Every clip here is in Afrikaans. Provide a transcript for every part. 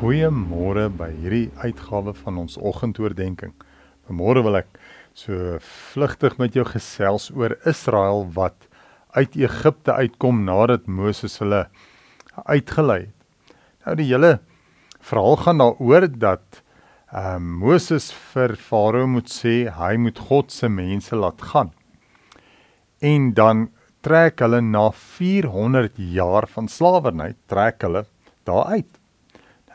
Goeiemôre by hierdie uitgawe van ons oggendoordenkings. Vanmôre wil ek so vlugtig met jou gesels oor Israel wat uit Egipte uitkom nadat Moses hulle uitgelei het. Nou die hele verhaal gaan daaroor dat uh, Moses vir Farao moet sê hy moet God se mense laat gaan. En dan trek hulle na 400 jaar van slawerny trek hulle daar uit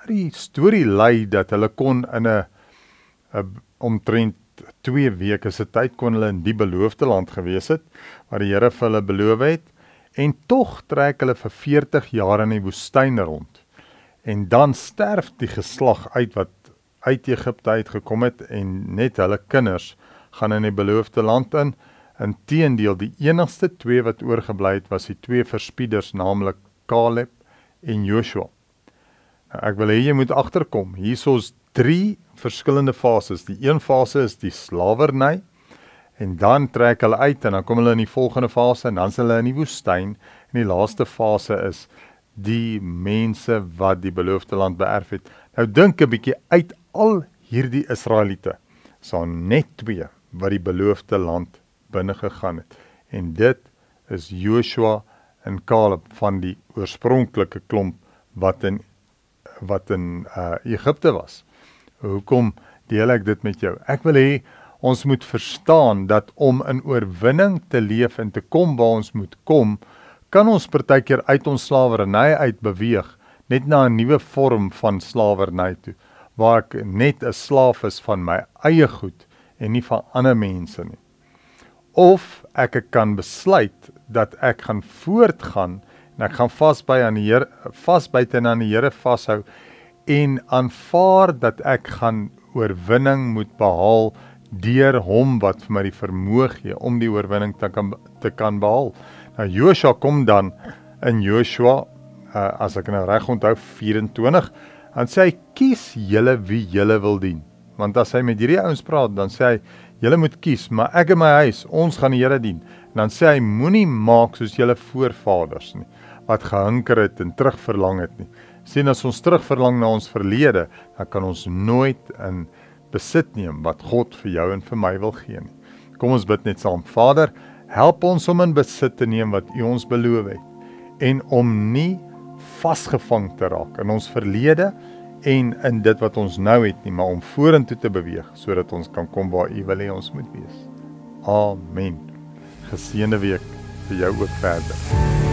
die storie lei dat hulle kon in 'n omtrent 2 weke se tyd kon hulle in die beloofde land gewees het waar die Here vir hulle beloof het en tog trek hulle vir 40 jaar in die woestyn rond. En dan sterf die geslag uit wat uit Egipte uitgekom het en net hulle kinders gaan in die beloofde land in. Inteendeel die enigste twee wat oorgebly het was die twee verspieders naamlik Caleb en Joshua. Ek wil hê jy moet agterkom. Hierso's 3 verskillende fases. Die een fase is die slawerny en dan trek hulle uit en dan kom hulle in die volgende fase en dan is hulle in die woestyn en die laaste fase is die mense wat die beloofde land beerf het. Nou dink 'n bietjie uit al hierdie Israeliete. So net twee wat die beloofde land binne gegaan het. En dit is Joshua en Caleb van die oorspronklike klomp wat in wat in uh Egipte was. Hoekom deel ek dit met jou? Ek wil hê ons moet verstaan dat om in oorwinning te leef en te kom waar ons moet kom, kan ons partykeer uit ons slawerny uit beweeg net na 'n nuwe vorm van slawerny toe waar ek net 'n slaaf is van my eie goed en nie van ander mense nie. Of ek kan besluit dat ek gaan voortgaan en ek gaan vasby aan die Here vasbyt en aan die Here vashou en aanvaar dat ek gaan oorwinning moet behaal deur hom wat vir my die vermoë gee om die oorwinning te kan te kan behaal. Nou Joshua kom dan in Joshua uh, as ek nou reg onthou 24 dan sê hy kies julle wie julle wil dien. Want as hy met hierdie ouens praat dan sê hy julle moet kies maar ek en my huis ons gaan die Here dien. En dan sê hy moenie maak soos julle voorvaders nie wat gehinker het en terugverlang het nie. Sien as ons terugverlang na ons verlede, dan kan ons nooit in besit neem wat God vir jou en vir my wil gee nie. Kom ons bid net saam. Vader, help ons om in besit te neem wat U ons beloof het en om nie vasgevang te raak in ons verlede en in dit wat ons nou het nie, maar om vorentoe te beweeg sodat ons kan kom waar U wil hê ons moet wees. Amen. Geseënde week vir jou ook verder.